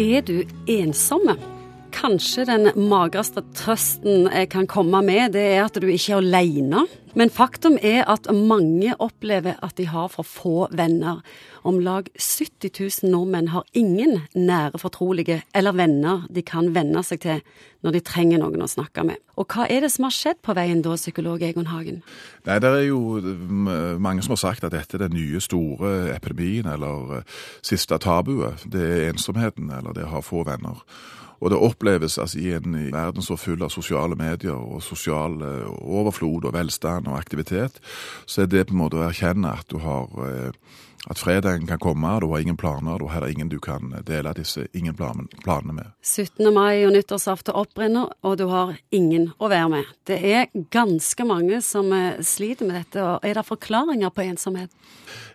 Er du ensomme? Kanskje den magreste trøsten jeg kan komme med, det er at du ikke er alene. Men faktum er at mange opplever at de har for få venner. Om lag 70 000 nordmenn har ingen nære fortrolige eller venner de kan venne seg til når de trenger noen å snakke med. Og hva er det som har skjedd på veien da, psykolog Egon Hagen? Nei, Det er jo mange som har sagt at dette er den nye store epidemien, eller siste tabuet. Det er ensomheten, eller det å ha få venner. Og det oppleves altså, i en verden så full av sosiale medier og sosial overflod og velstand og aktivitet, så er det på en måte å erkjenne at du har at fredagen kan komme, du har ingen planer, du har ingen du kan dele disse ingen planene med. 17. mai og nyttårsaften opprenner, og du har ingen å være med. Det er ganske mange som sliter med dette. og Er det forklaringer på ensomhet?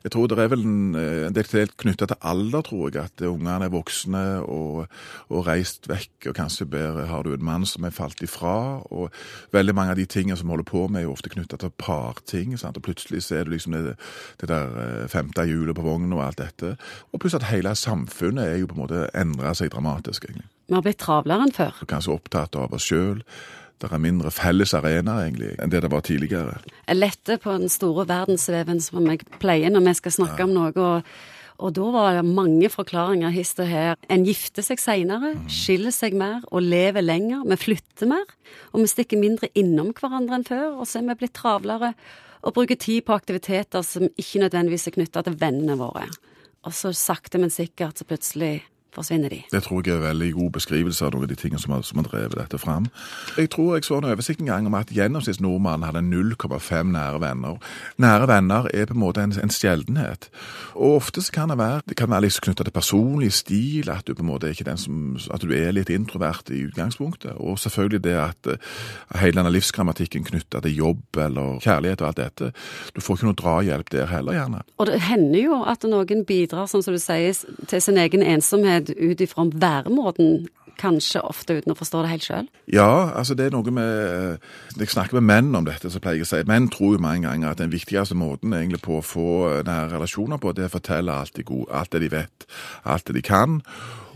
Jeg tror det er vel en, en del knytta til alder, tror jeg. At ungene er voksne og, og, reist vekk, og kanskje bedre har du en mann som er falt ifra. og Veldig mange av de tingene som holder på med, er jo ofte knytta til parting. Sant? og Plutselig så er det liksom det, det der hjulet på vognen og alt dette. Og pluss at hele samfunnet er jo på en måte endra seg dramatisk, egentlig. Vi har blitt travlere enn før. Kanskje opptatt av oss sjøl. Det er mindre felles arenaer egentlig enn det det var tidligere. Jeg lette på den store verdensveven som jeg pleier når vi skal snakke ja. om noe. og og da var det mange forklaringer hist og her. En gifter seg seinere, mm. skiller seg mer og lever lenger. Vi flytter mer, og vi stikker mindre innom hverandre enn før. Og så er vi blitt travlere og bruke tid på aktiviteter som ikke nødvendigvis er knytta til vennene våre. Og så sakte, men sikkert så plutselig forsvinner de. Det tror jeg er veldig god beskrivelse av noen av de tingene som har, som har drevet dette fram. Jeg tror jeg så en oversikt en gang om at gjennomsnittsnordmannen hadde 0,5 nære venner. Nære venner er på en måte en, en sjeldenhet. Og ofte så kan det være det kan være litt knytta til personlig stil, at du på en måte er ikke den som, at du er litt introvert i utgangspunktet. Og selvfølgelig det at uh, hele denne livsgrammatikken knytta til jobb eller kjærlighet og alt dette. Du får ikke noe drahjelp der heller, gjerne. Og det hender jo at noen bidrar, sånn som du sier, til sin egen ensomhet ut ifra væremåten, kanskje ofte uten å forstå det helt sjøl? Ja, altså det er noe med Jeg snakker med menn om dette, så pleier jeg å si. Menn tror jo mange ganger at den viktigste måten egentlig på å få nære relasjoner på, det er å fortelle alt, det, gode, alt det de vet, alt det de kan.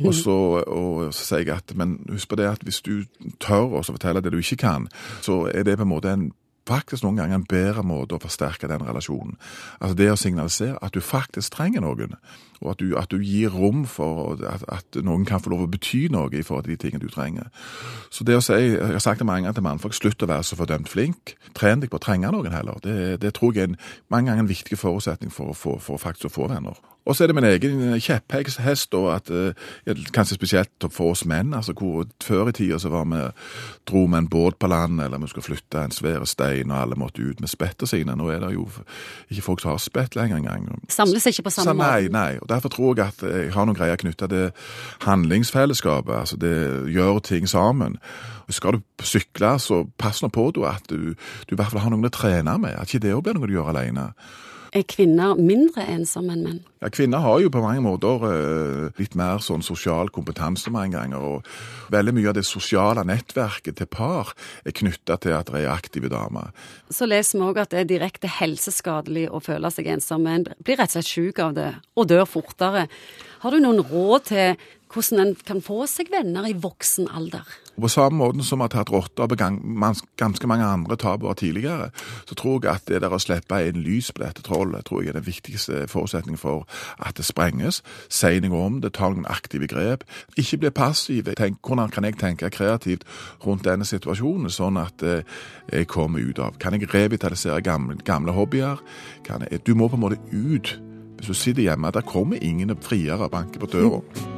Og så, og så sier jeg at men husk på det at hvis du tør å fortelle det du ikke kan, så er det på en måte en faktisk noen ganger en bedre måte å forsterke den relasjonen. Altså Det å signalisere at du faktisk trenger noen, og at du, at du gir rom for at, at, noen kan få lov å bety noe i forhold til de tingene du trenger. Så det å si, Jeg har sagt det mange ganger til mannfolk, slutt å være så fordømt flink. Tren deg på å trenge noen heller. Det, det tror jeg er en, mange ganger en viktig forutsetning for, for, for faktisk å få venner. Og så er det min egen kjepphest, og at eh, kanskje spesielt for oss menn. altså hvor Før i tida så var vi dro vi en båt på land, eller vi skulle flytte en svær stein, og alle måtte ut med spettene sine. Nå er det jo ikke folk som har spett lenger engang. Samles ikke på samme måte? Nei, nei. og Derfor tror jeg at jeg har noen greier knytta til handlingsfellesskapet. altså det Gjør ting sammen. Skal du sykle, så pass nå på du at du, du i hvert fall har noen å trene med. At ikke det òg blir noe du gjør alene. Er kvinner mindre ensomme enn menn? Ja, Kvinner har jo på mange måter eh, litt mer sånn sosial kompetanse mange ganger. og Veldig mye av det sosiale nettverket til par er knytta til at de er aktive damer. Så leser vi òg at det er direkte helseskadelig å føle seg ensom. En blir rett og slett syk av det, og dør fortere. Har du noen råd til hvordan en kan få seg venner i voksen alder? På samme måte som vi har tatt rotta på ganske mange andre tabuer tidligere, så tror jeg at det der å slippe inn lys på dette trollet tror jeg er den viktigste forutsetningen for at det sprenges. Si noe om det, ta noen aktive grep. Ikke bli passiv. Tenk, hvordan kan jeg tenke kreativt rundt denne situasjonen, sånn at eh, jeg kommer ut av Kan jeg revitalisere gamle, gamle hobbyer? Jeg, du må på en måte ut. Hvis du sitter hjemme, der kommer ingen friere og banker på døra.